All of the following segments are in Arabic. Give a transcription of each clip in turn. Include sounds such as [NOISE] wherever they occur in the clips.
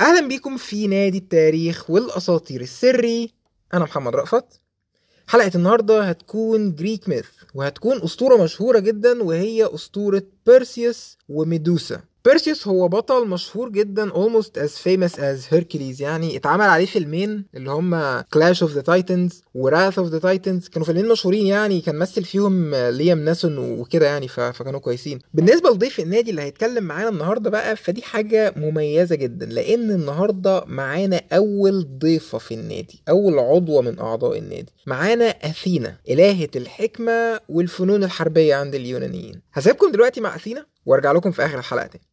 أهلا بيكم في نادي التاريخ والأساطير السري. أنا محمد رأفت. حلقة النهاردة هتكون Greek myth وهتكون أسطورة مشهورة جدا وهي أسطورة بيرسيوس وميدوسا. بيرسيوس هو بطل مشهور جدا almost as famous as Hercules. يعني اتعمل عليه فيلمين اللي هما Clash of the Titans و Wrath of the Titans. كانوا فيلمين مشهورين يعني كان مثل فيهم ليام ناسون وكده يعني فكانوا كويسين. بالنسبة لضيف النادي اللي هيتكلم معانا النهاردة بقى فدي حاجة مميزة جدا لأن النهاردة معانا أول ضيفة في النادي أول عضوة من أعضاء النادي. معانا أثينا إلهة الحكمة والفنون الحربية عند اليونانيين. هسيبكم دلوقتي مع أثينا وأرجع لكم في آخر الحلقة تاني.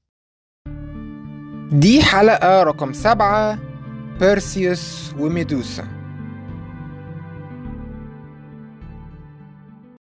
دي حلقة رقم سبعة بيرسيوس وميدوسا.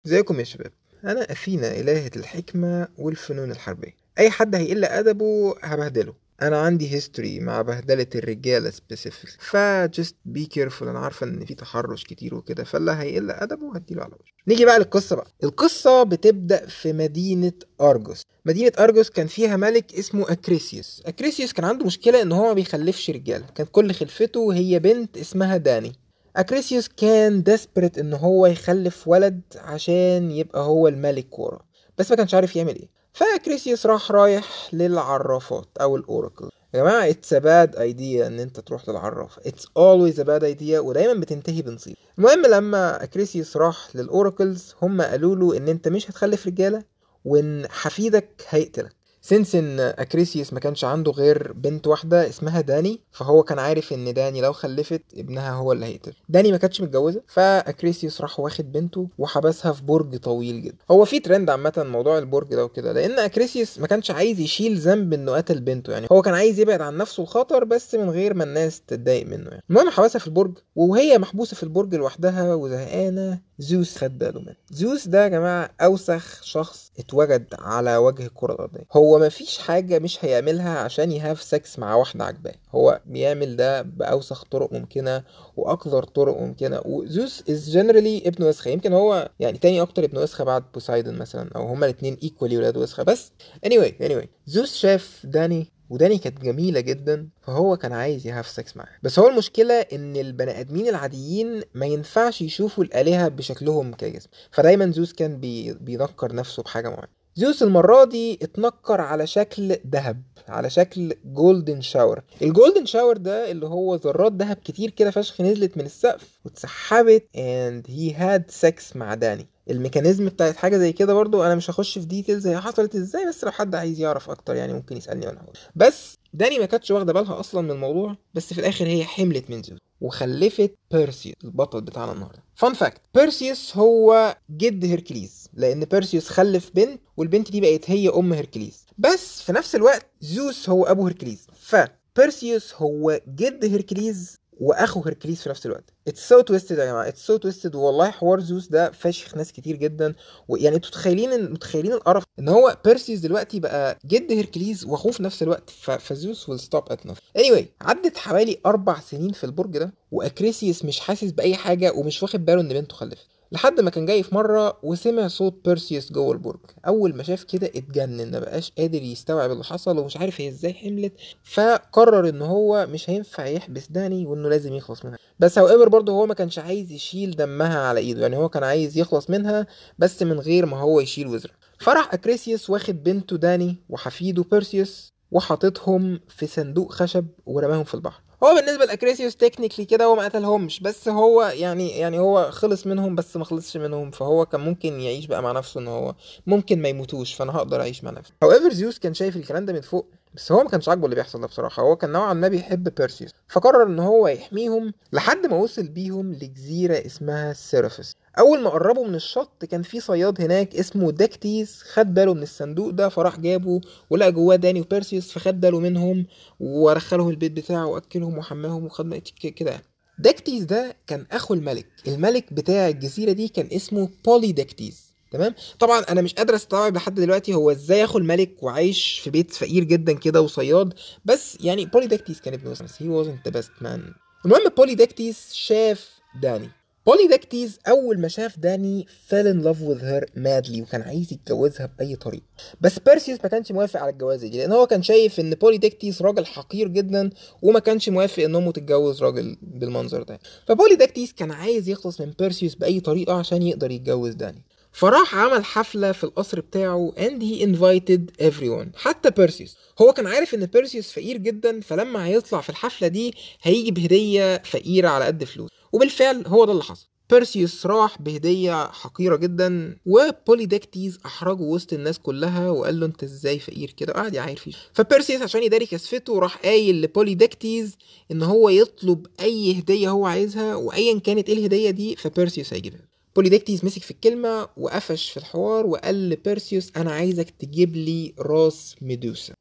ازيكم يا شباب؟ أنا أثينا إلهة الحكمة والفنون الحربية. أي حد هيقل أدبه هبهدله. أنا عندي history مع بهدلة الرجالة specific فا just be careful أنا عارفة إن في تحرش كتير وكده فاللي هيقل أدبه هديله على وشه. نيجي بقى للقصة بقى. القصة بتبدأ في مدينة أرجوس. مدينة أرجوس كان فيها ملك اسمه أكريسيوس. أكريسيوس كان عنده مشكلة إن هو ما بيخلفش رجالة كانت كل خلفته هي بنت اسمها داني. أكريسيوس كان desperate إن هو يخلف ولد عشان يبقى هو الملك وراه بس ما كانش عارف يعمل إيه. فاكريسيوس راح رايح للعرافات أو ال oracle. يا جماعة it's bad idea إن أنت تروح للعراف it's always a bad idea ودايما بتنتهي بمصيبة. المهم لما اكريسيوس راح لل oracles هم قالوا له إن أنت مش هتخلف رجالة وإن حفيدك هيقتلك. since إن اكريسيوس ما كانش عنده غير بنت واحدة اسمها داني فهو كان عارف إن داني لو خلفت ابنها هو اللي هيقتل. داني ما كانتش متجوزة فاكريسيوس راح واخد بنته وحبسها في برج طويل جدا. هو في ترند عامة موضوع البرج ده وكده لأن اكريسيوس ما كانش عايز يشيل ذنب إنه قتل بنته يعني. هو كان عايز يبعد عن نفسه الخطر بس من غير ما الناس تتضايق منه يعني. المهم حبسها في البرج وهي محبوسة في البرج لوحدها وزهقانة. زيوس خد باله منها زيوس ده يا جماعة أوسخ شخص اتوجد على وجه الكرة الأرضية. هو ما فيش حاجة مش هيعملها عشان ي have sex مع واحدة عجباه هو بيعمل ده بأوسخ طرق ممكنة وأقذر طرق ممكنة. وزيوس is generally ابن وسخة. يمكن هو يعني تاني أكتر ابن وسخة بعد بوسايدون مثلا أو هما الاثنين equally ولاد وسخة. بس anyway anyway زيوس شاف داني وداني كانت جميلة جدا فهو كان عايز ي have sex معاها. بس هو المشكلة إن البني آدمين العاديين ما ينفعش يشوفوا الآلهة بشكلهم كجسم. فدايما زوس كان بي... بينكر نفسه بحاجة معينة. زيوس المرة دي اتنكر على شكل ذهب على شكل golden shower ال golden shower ده اللي هو ذرات ذهب كتير كده فشخ نزلت من السقف واتسحبت and he had sex مع داني. ال mechanism بتاعت حاجة زي كده برضو أنا مش هخش في details هي حصلت إزاي بس لو حد عايز يعرف أكتر يعني ممكن يسألني وأنا هقول. بس داني ما كانتش واخدة بالها أصلا من الموضوع بس في الآخر هي حملت من زيوس وخلفت بيرسيوس البطل بتاعنا النهارده. fun fact بيرسيوس هو جد هيركليز لأن بيرسيوس خلف بنت والبنت دي بقت هي أم هيركليز بس في نفس الوقت زيوس هو أبو هيركليز فبيرسيوس هو جد هيركليز واخو هيركليس في نفس الوقت. it's so twisted يا جماعة. it's so twisted والله حوار زوس ده فاشخ ناس كتير جدا. ويعني أنتوا متخيلين متخيلين القرف إن هو بيرسيوس دلوقتي بقى جد هيركليز واخوه في نفس الوقت. فزيوس will stop at nothing. Anyway عدت حوالي أربع سنين في البرج ده وأكريسيوس مش حاسس بأي حاجة ومش واخد باله إن بنته خلفت. لحد ما كان جاي في مرة وسمع صوت بيرسيوس جوه البرج. أول ما شاف كده اتجنن ما بقاش قادر يستوعب اللي حصل ومش عارف هي إزاي حملت فقرر إن هو مش هينفع يحبس داني وإنه لازم يخلص منها. بس however برضه هو ما كانش عايز يشيل دمها على إيده يعني هو كان عايز يخلص منها بس من غير ما هو يشيل وزرها فراح أكريسيوس واخد بنته داني وحفيده بيرسيوس وحاططهم في صندوق خشب ورماهم في البحر. هو بالنسبة لأكريسيوس technically كده هو ما قتلهمش بس هو يعني يعني هو خلص منهم بس ما خلصش منهم فهو كان ممكن يعيش بقى مع نفسه إن هو ممكن ما يموتوش فأنا هقدر أعيش مع نفسي. However زيوس كان شايف الكلام ده من فوق بس هو ما كانش عاجبه اللي بيحصل ده بصراحة. هو كان نوعا ما بيحب بيرسيوس فقرر إن هو يحميهم لحد ما وصل بيهم لجزيرة اسمها سيرافيس أول ما قربوا من الشط كان في صياد هناك اسمه داكتيس خد باله من الصندوق ده فراح جابه ولقى جواه داني وبيرسيوس فخد باله منهم ودخلهم البيت بتاعه وأكلهم وحماهم وخد كده. داكتيس ده كان أخو الملك. الملك بتاع الجزيرة دي كان اسمه بولي داكتيس تمام؟ طبعا أنا مش قادر أستوعب لحد دلوقتي هو إزاي اخو الملك وعايش في بيت فقير جدا كده وصياد بس يعني بولي داكتيس كان ابن بس he wasn't the best man. المهم بولي داكتيس شاف داني. بوليدكتيز أول ما شاف داني fell in love with her madly وكان عايز يتجوزها بأي طريقة. بس بيرسيوس ما كانش موافق على الجوازة دي لأن هو كان شايف إن بوليدكتيز راجل حقير جدا وما كانش موافق إن أمه تتجوز راجل بالمنظر ده. فبوليدكتيز كان عايز يخلص من بيرسيوس بأي طريقة عشان يقدر يتجوز داني. فراح عمل حفلة في القصر بتاعه and he invited everyone حتى بيرسيوس هو كان عارف إن بيرسيوس فقير جدا فلما هيطلع في الحفلة دي هيجي بهدية فقيرة على قد فلوس. وبالفعل هو ده اللي حصل. بيرسيوس راح بهدية حقيرة جدا وبوليدكتيز أحرجه وسط الناس كلها وقال له أنت إزاي فقير كده؟ وقعد يعاير فيه. فبيرسيوس عشان يداري كسفته راح قايل لبوليدكتيز إن هو يطلب أي هدية هو عايزها وأيا كانت إيه الهدية دي فبيرسيوس هيجيبها. بوليدكتيز مسك في الكلمة وقفش في الحوار وقال لبيرسيوس أنا عايزك تجيب لي راس ميدوسا.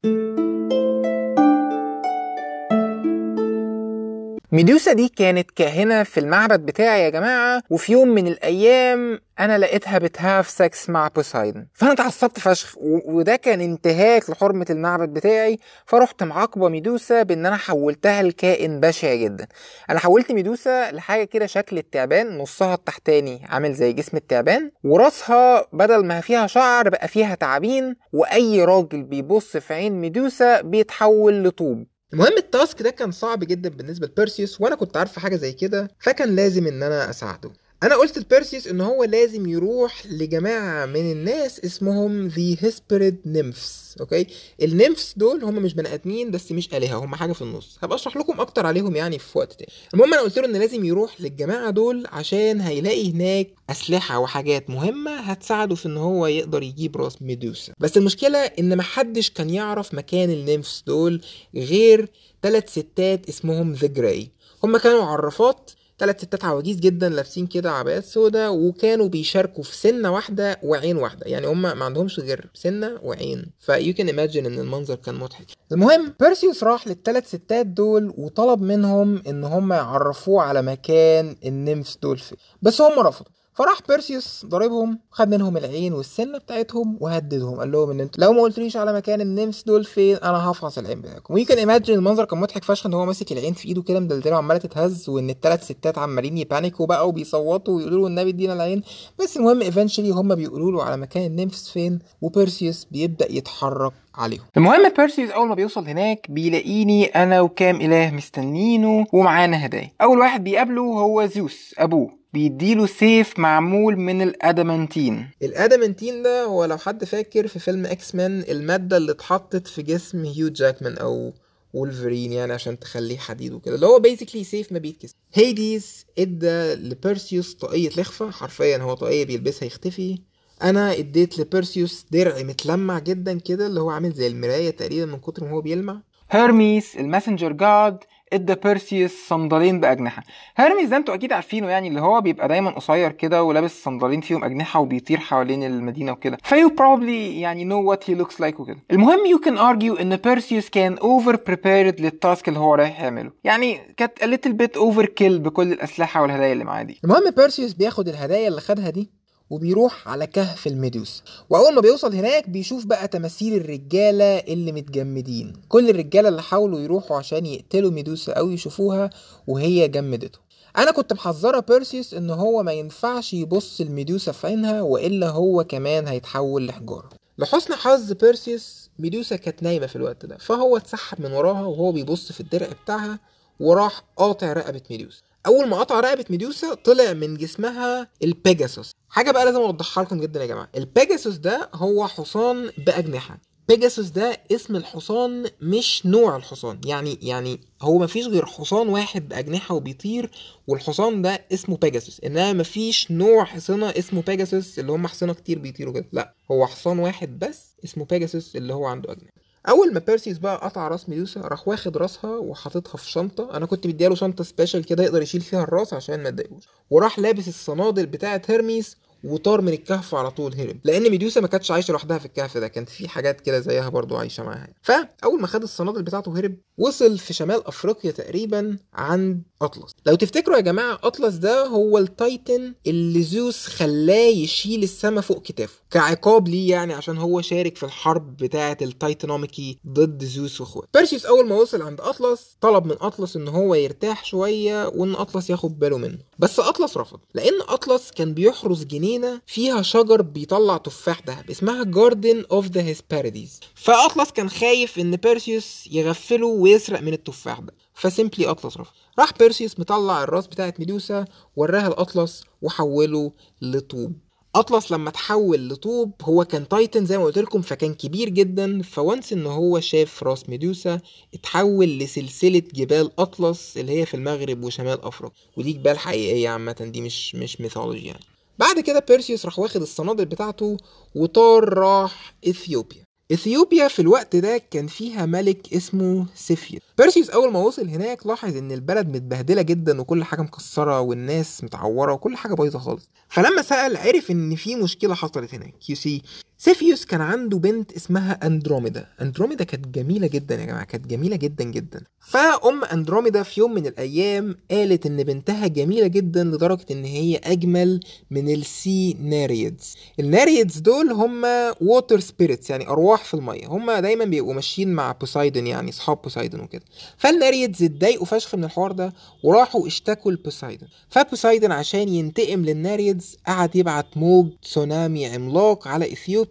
ميدوسا دي كانت كاهنة في المعبد بتاعي يا جماعة وفي يوم من الأيام أنا لقيتها بتـ have sex مع بوسايدن. فأنا اتعصبت فشخ وده كان انتهاك لحرمة المعبد بتاعي فرحت معاقبة ميدوسا بإن أنا حولتها لكائن بشع جدا. أنا حولت ميدوسا لحاجة كده شكل التعبان نصها التحتاني عامل زي جسم التعبان وراسها بدل ما فيها شعر بقى فيها تعابين وأي راجل بيبص في عين ميدوسا بيتحول لطوب. المهم ال task ده كان صعب جدا بالنسبة لبيرسيوس وأنا كنت عارفه حاجة زي كده فكان لازم إن أنا أساعده. أنا قلت لبيرسيوس إن هو لازم يروح لجماعة من الناس اسمهم the Hesperides nymphs okay؟ ال nymphs دول هم مش بني آدمين بس مش آلهة هم حاجة في النص. هبقى أشرح لكم أكتر عليهم يعني في وقت تاني. المهم أنا قلت له إن لازم يروح للجماعة دول عشان هيلاقي هناك أسلحة وحاجات مهمة هتساعده في إن هو يقدر يجيب رأس ميدوسا. بس المشكلة إن محدش كان يعرف مكان ال nymphs دول غير ثلاث ستات اسمهم the Grey هم كانوا عرافات ثلاث ستات عواجيز جدا لابسين كده عبايات سودا وكانوا بيشاركوا في سنة واحدة وعين واحدة. يعني هم ما عندهمش غير سنة وعين. ف you can imagine إن المنظر كان مضحك. المهم بيرسيوس راح للثلاث ستات دول وطلب منهم إن هم يعرفوه على مكان ال nymphs دول فين بس هم رفضوا. فراح بيرسيوس ضاربهم خد منهم العين والسنة بتاعتهم وهددهم قال لهم إن أنتوا لو ما قلتليش على مكان ال nymphs دول فين أنا هفعص العين بتاعكم. و you can imagine المنظر كان مضحك فشخ إن هو ماسك العين في إيده كده مدلدلة وعمالة تتهز وإن الثلاث ستات عمالين ي panic وا بقى وبيصوتوا ويقولوا له النبي ادينا العين. بس المهم eventually هم بيقولوا له على مكان ال nymphs فين وبيرسيوس بيبدأ يتحرك عليهم. المهم بيرسيوس أول ما بيوصل هناك بيلاقيني أنا وكام إله مستنينه ومعانا هدايا. أول واحد بيقابله هو زيوس أبوه. بيديله سيف معمول من ال adamantine. ال adamantine ده هو لو حد فاكر في فيلم إكس مان المادة اللي اتحطت في جسم هيو جاكمان أو وولفرين يعني عشان تخليه حديد وكده اللي هو basically سيف ما بيتكسر. هيديز إدى لبيرسيوس طاقية الإخفا حرفيا هو طاقية بيلبسها يختفي. أنا إديت لبيرسيوس درع متلمع جدا كده اللي هو عامل زي المراية تقريبا من كتر ما هو بيلمع. هيرميس ال messenger god ادى بيرسيوس صندالين بأجنحة. هيرميس ده أنتوا أكيد عارفينه يعني اللي هو بيبقى دايما قصير كده ولابس صندالين فيهم أجنحة وبيطير حوالين المدينة وكده. ف you probably يعني know what he looks like وكده. المهم you can argue ان بيرسيوس كان over prepared لل task اللي هو رايح يعمله. يعني كانت a little bit overkill بكل الأسلحة والهدايا اللي معاه دي. المهم بيرسيوس بياخد الهدايا اللي خدها دي وبيروح على كهف الميدوس وأول ما بيوصل هناك بيشوف بقى تماثيل الرجالة اللي متجمدين. كل الرجالة اللي حاولوا يروحوا عشان يقتلوا ميدوسا أو يشوفوها وهي جمدتهم أنا كنت محذرة بيرسيوس إن هو ما ينفعش يبص الميدوسا في عينها وإلا هو كمان هيتحول لحجارة. لحسن حظ بيرسيوس ميدوسا كانت نايمة في الوقت ده. فهو اتسحب من وراها وهو بيبص في الدرع بتاعها وراح قاطع رقبة ميدوسا. أول ما قطع رقبة ميدوسا طلع من جسمها البيجاسوس. حاجة بقى لازم أوضحها لكم جدا يا جماعة. البيجاسوس ده هو حصان بأجنحة. بيجاسوس ده اسم الحصان مش نوع الحصان. يعني يعني هو مفيش غير حصان واحد بأجنحة وبيطير والحصان ده اسمه بيجاسوس. إنما مفيش نوع حصانة اسمه بيجاسوس اللي هم حصانة كتير بيطيروا كده. لا هو حصان واحد بس اسمه بيجاسوس اللي هو عنده أجنحة. أول ما بيرسيس بقى قطع راس ميدوسا راح واخد راسها وحاططها في شنطة. أنا كنت مدياله شنطة special كده يقدر يشيل فيها الراس عشان ما تضايقوش وراح لابس الصنادل بتاعة هيرميس وطار من الكهف على طول هرب لأن ميدوسا ما كانتش عايشة لوحدها في الكهف ده كانت في حاجات كده زيها برضو عايشة معاها فأول ما خد الصنادل بتاعته هرب وصل في شمال أفريقيا تقريبا عند أطلس. لو تفتكروا يا جماعة أطلس ده هو ال Titan اللي زوس خلاه يشيل السما فوق كتافه كعقاب ليه يعني عشان هو شارك في الحرب بتاعة ال Titanomachy ضد زوس واخواته بيرسيوس أول ما وصل عند أطلس طلب من أطلس إن هو يرتاح شوية وإن أطلس ياخد باله منه. بس أطلس رفض لأن أطلس كان بيحرس جنينه فيها شجر بيطلع تفاح ذهب اسمها Garden of the Hesperides فأطلس كان خايف إن بيرسيوس يغفله ويسرق من التفاح ده. ف simply أطلس رفض راح بيرسيوس مطلع الراس بتاعت ميدوسا وراها لاطلس وحوله لطوب. أطلس لما تحول لطوب هو كان Titan زي ما قلت لكم فكان كبير جدا. ف once إن هو شاف راس ميدوسا اتحول لسلسلة جبال أطلس اللي هي في المغرب وشمال أفريقيا. ودي جبال حقيقية عامة دي مش مش mythology يعني. بعد كده بيرسيوس راح واخد الصنادل بتاعته وطار راح إثيوبيا. إثيوبيا في الوقت ده كان فيها ملك اسمه سيفيوس بيرسيوس أول ما وصل هناك لاحظ إن البلد متبهدلة جدا وكل حاجة مكسرة والناس متعورة وكل حاجة بايظة خالص. فلما سأل عرف إن في مشكلة حصلت هناك. you see سيفيوس كان عنده بنت اسمها أندروميدا. أندروميدا كانت جميلة جدا يا جماعة كانت جميلة جدا جدا. فأم أندروميدا في يوم من الأيام قالت إن بنتها جميلة جدا لدرجة إن هي أجمل من ال sea Nereids ال Nereids دول هم water spirits يعني أرواح في المية. هم دايما بيبقوا ماشيين مع بوسايدن يعني أصحاب بوسايدن وكده. فال Nereids اتضايقوا فشخ من الحوار ده وراحوا اشتكوا لبوسايدن فبوسايدن عشان ينتقم لل Nereids قعد يبعت موج تسونامي عملاق على إثيوبيا.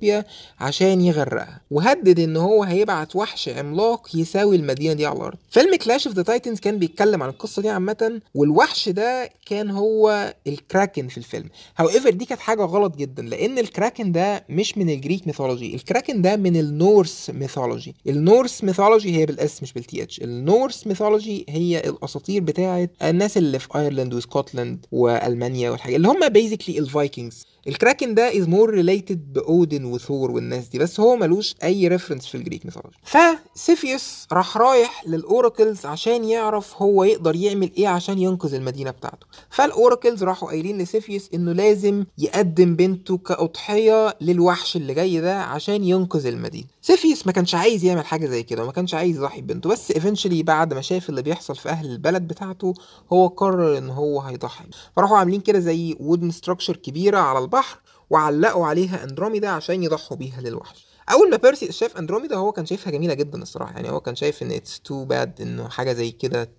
عشان يغرقها وهدد إن هو هيبعت وحش عملاق يساوي المدينة دي على الأرض. فيلم Clash of the Titans كان بيتكلم عن القصة دي عامة والوحش ده كان هو الكراكن في الفيلم. however دي كانت حاجة غلط جدا لأن الكراكن ده مش من ال Greek mythology الكراكن ده من ال Norse mythology ال Norse mythology هي بال S مش بال th ال Norse mythology هي الأساطير بتاعه الناس اللي في ايرلند وسكوتلاند وألمانيا والحاجات اللي هم basically ال Vikings الكراكن ده is more related باودن وثور والناس دي بس هو ملوش أي reference في ال Greek mythology فسيفيوس راح رايح لل oracles عشان يعرف هو يقدر يعمل إيه عشان ينقذ المدينة بتاعته. فال oracles راحوا قايلين لسيفيوس إنه لازم يقدم بنته كأضحية للوحش اللي جاي ده عشان ينقذ المدينة. سيفيوس ما كانش عايز يعمل حاجة زي كده وما كانش عايز يضحي ببنته بس eventually بعد ما شاف اللي بيحصل في أهل البلد بتاعته هو قرر إن هو هيضحي. فراحوا عاملين كده زي wooden structure كبيرة على البحر وعلقوا عليها أندروميدا عشان يضحوا بيها للوحش. أول ما بيرسي شاف أندروميدا هو كان شايفها جميلة جدا الصراحة يعني هو كان شايف إن it's too bad إنه حاجة زي كده.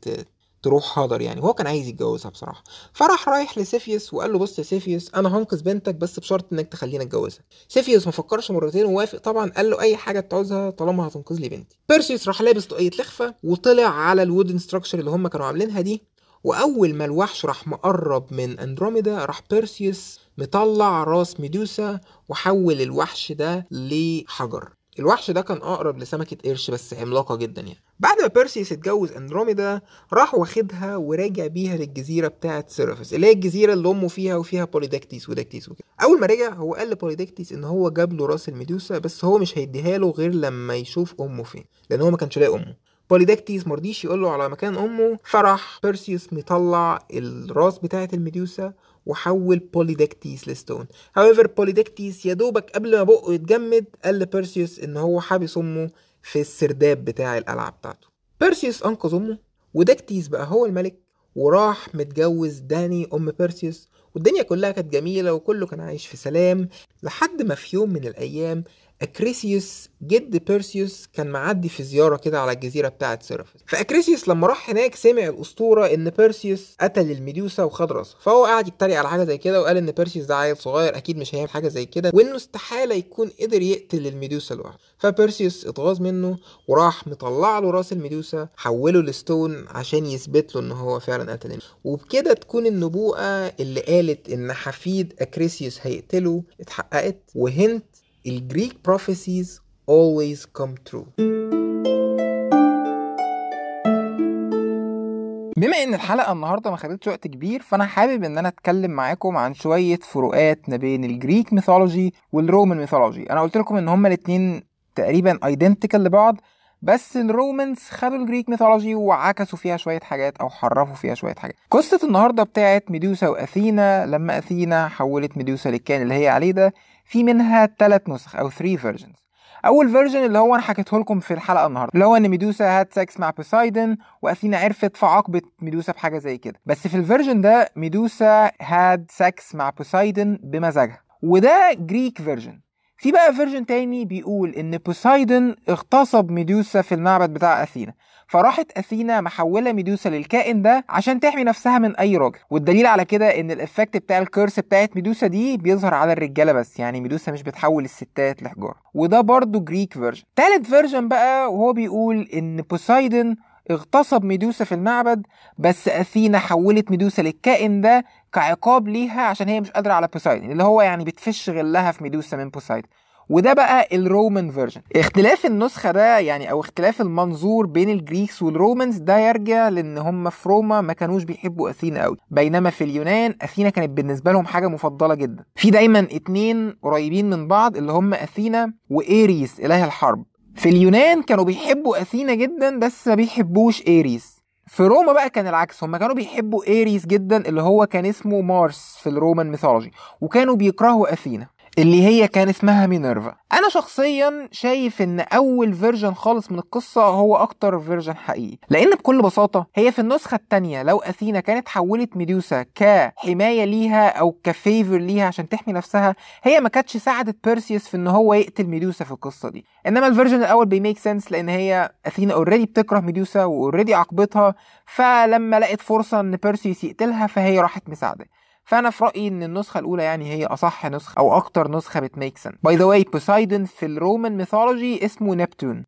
تروح هدر يعني. هو كان عايز يتجوزها بصراحة. فراح رايح لسيفيوس وقال له بص يا سيفيوس أنا هنقذ بنتك بس بشرط إنك تخليني أتجوزها. سيفيوس ما فكرش مرتين ووافق طبعا قال له أي حاجة تعوزها طالما هتنقذ لي بنتي. بيرسيوس راح لابس طاقية الإخفا وطلع على ال wooden structure اللي هم كانوا عاملينها دي وأول ما الوحش راح مقرب من أندروميدا راح بيرسيوس مطلع راس ميدوسا وحول الوحش ده لحجر. الوحش ده كان أقرب لسمكة قرش بس عملاقة جدا يعني. بعد ما بيرسيوس اتجوز أندروميدا راح واخدها وراجع بيها للجزيرة بتاعه سيرافيس اللي هي الجزيرة اللي أمه فيها وفيها بوليدكتيس ودكتيس وكده. أول ما رجع هو قال لبوليدكتيس إن هو جاب له راس الميدوسا بس هو مش هيديها له غير لما يشوف أمه فين لأن هو ما كانش لاقي أمه. بوليدكتيس مرضيش يقول له على مكان أمه فراح بيرسيوس مطلع الراس بتاعة الميدوسا وحول بوليدكتيس ل stone. However بوليدكتيس يا دوبك قبل ما بقه يتجمد قال لبيرسيوس إن هو حابس أمه في السرداب بتاع القلعه بتاعته. بيرسيوس أنقذ أمه ودكتيس بقى هو الملك وراح متجوز داني أم بيرسيوس والدنيا كلها كانت جميلة وكله كان عايش في سلام لحد ما في يوم من الأيام أكريسيوس جد بيرسيوس كان معدي في زيارة كده على الجزيرة بتاعة سيرافيس فأكريسيوس لما راح هناك سمع الأسطورة إن بيرسيوس قتل الميدوسا وخد راسها فهو قعد يتريق على حاجة زي كده وقال إن بيرسيوس ده عيل صغير أكيد مش هيعمل حاجة زي كده وإنه استحالة يكون قدر يقتل الميدوسا لوحده. فبيرسيوس اتغاظ منه وراح مطلع له راس الميدوسا حوله ل stone عشان يثبت له إن هو فعلا قتل وبكده تكون النبوءة اللي قالت إن حفيد أكريسيوس هيقتله اتحققت و hence ال Greek prophecies always come true. بما إن الحلقة النهارده ما خدتش وقت كبير فأنا حابب إن أنا أتكلم معاكم عن شوية فروقات ما بين ال Greek mythology وال Roman mythology أنا قلت لكم إن هما الاتنين تقريبا identical لبعض بس ال Romans خدوا ال Greek mythology وعكسوا فيها شوية حاجات أو حرفوا فيها شوية حاجات. قصة النهارده بتاعت ميدوسا وأثينا لما أثينا حولت ميدوسا للكائن اللي هي عليه ده في منها ثلاث نسخ أو 3 versions أول version اللي هو أنا حكيته لكم في الحلقة النهارده اللي هو إن ميدوسا had sex مع بوسايدن وأثينا عرفت فعاقبت ميدوسا بحاجة زي كده. بس في ال version ده ميدوسا had sex مع بوسايدن بمزاجها. وده Greek version في بقى version تاني بيقول إن بوسايدن اغتصب ميدوسا في المعبد بتاع أثينا. فراحت أثينا محولة ميدوسا للكائن ده عشان تحمي نفسها من أي راجل والدليل على كده إن ال effect بتاع ال curse بتاعت ميدوسا دي بيظهر على الرجالة بس يعني ميدوسا مش بتحول الستات لحجارة. وده برضو Greek version تالت version بقى وهو بيقول إن بوسايدن اغتصب ميدوسا في المعبد بس أثينا حولت ميدوسا للكائن ده كعقاب ليها عشان هي مش قادرة على بوسايدن اللي هو يعني بتفش غلها في ميدوسا من بوسايدن وده بقى ال Roman version. اختلاف النسخة ده يعني أو اختلاف المنظور بين ال Greeks وال Romans ده يرجع لأن هم في روما ما كانوش بيحبوا أثينا قوي بينما في اليونان أثينا كانت بالنسبة لهم حاجة مفضلة جدا. في دايما اتنين قريبين من بعض اللي هم أثينا وآريس إله الحرب. في اليونان كانوا بيحبوا أثينا جدا بس ما بيحبوش آريس. في روما بقى كان العكس هم كانوا بيحبوا آريس جدا اللي هو كان اسمه مارس في ال Roman mythology وكانوا بيكرهوا أثينا. اللي هي كان اسمها مينيرفا. أنا شخصيا شايف إن أول version خالص من القصة هو أكتر version حقيقي. لأن بكل بساطة هي في النسخة التانية لو أثينا كانت حولت ميدوسا كحماية ليها أو ك favor ليها عشان تحمي نفسها هي ما كانتش ساعدت بيرسيوس في إن هو يقتل ميدوسا في القصة دي. إنما ال version الأول بي make sense لأن هي أثينا already بتكره ميدوسا و already عاقبتها فلما لقت فرصة إن بيرسيوس يقتلها فهي راحت مساعدة. فأنا في رأيي إن النسخة الأولى يعني هي أصح نسخة أو أكتر نسخة بت make sense by the way بوسايدن في ال Roman mythology اسمه نبتون.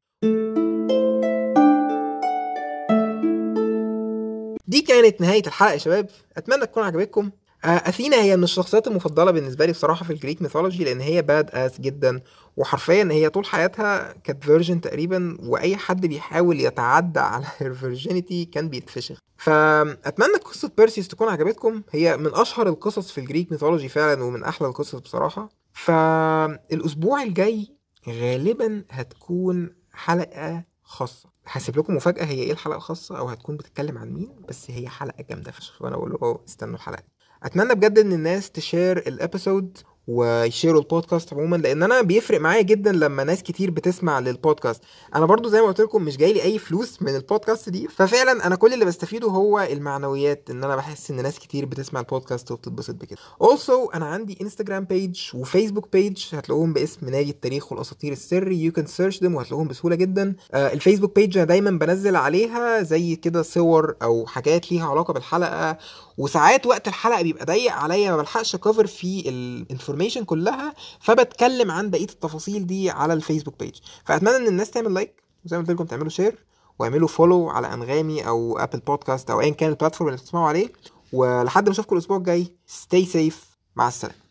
دي كانت نهاية الحلقة يا شباب. أتمنى تكون عجبتكم. أثينا هي من الشخصيات المفضلة بالنسبة لي بصراحة في ال Greek mythology لأن هي badass جدا وحرفيا هي طول حياتها كانت virgin تقريبا وأي حد بيحاول يتعدى على [LAUGHS] ال virginity كان بيتفشخ. فأتمنى قصة بيرسيوس تكون عجبتكم. هي من أشهر القصص في ال Greek mythology فعلا ومن أحلى القصص بصراحة. فالأسبوع الجاي غالبا هتكون حلقة خاصة. هسيب لكم مفاجأة هي إيه الحلقة الخاصة؟ أو هتكون بتتكلم عن مين؟ بس هي حلقة جامدة فشخ وأنا بقول له استنوا الحلقة أتمنى بجد إن الناس تشير الابيسود ويشيروا البودكاست عموما لأن أنا بيفرق معايا جدا لما ناس كتير بتسمع للبودكاست أنا برضو زي ما قلت لكم مش جاي لي أي فلوس من البودكاست دي ففعلا أنا كل اللي بستفيده هو المعنويات إن أنا بحس إن ناس كتير بتسمع البودكاست وبتتبسط بكده. Also أنا عندي انستجرام page وفيسبوك page هتلاقوهم باسم نادي التاريخ والأساطير السري you can search them وهتلاقوهم بسهولة جدا. آه الفيسبوك page أنا دايما بنزل عليها زي كده صور أو حاجات ليها علاقة بالحلقة وساعات وقت الحلقة بيبقى ضيق عليا ما بلحقش cover في ال information كلها فبتكلم عن بقية التفاصيل دي على الفيسبوك page فأتمنى إن الناس تعمل like وزي ما قلت لكم تعملوا share واعملوا follow على أنغامي أو Apple Podcasts أو ايا كان ال platform اللي بتسمعوا عليه. ولحد ما أشوفكم الأسبوع الجاي stay safe مع السلامة.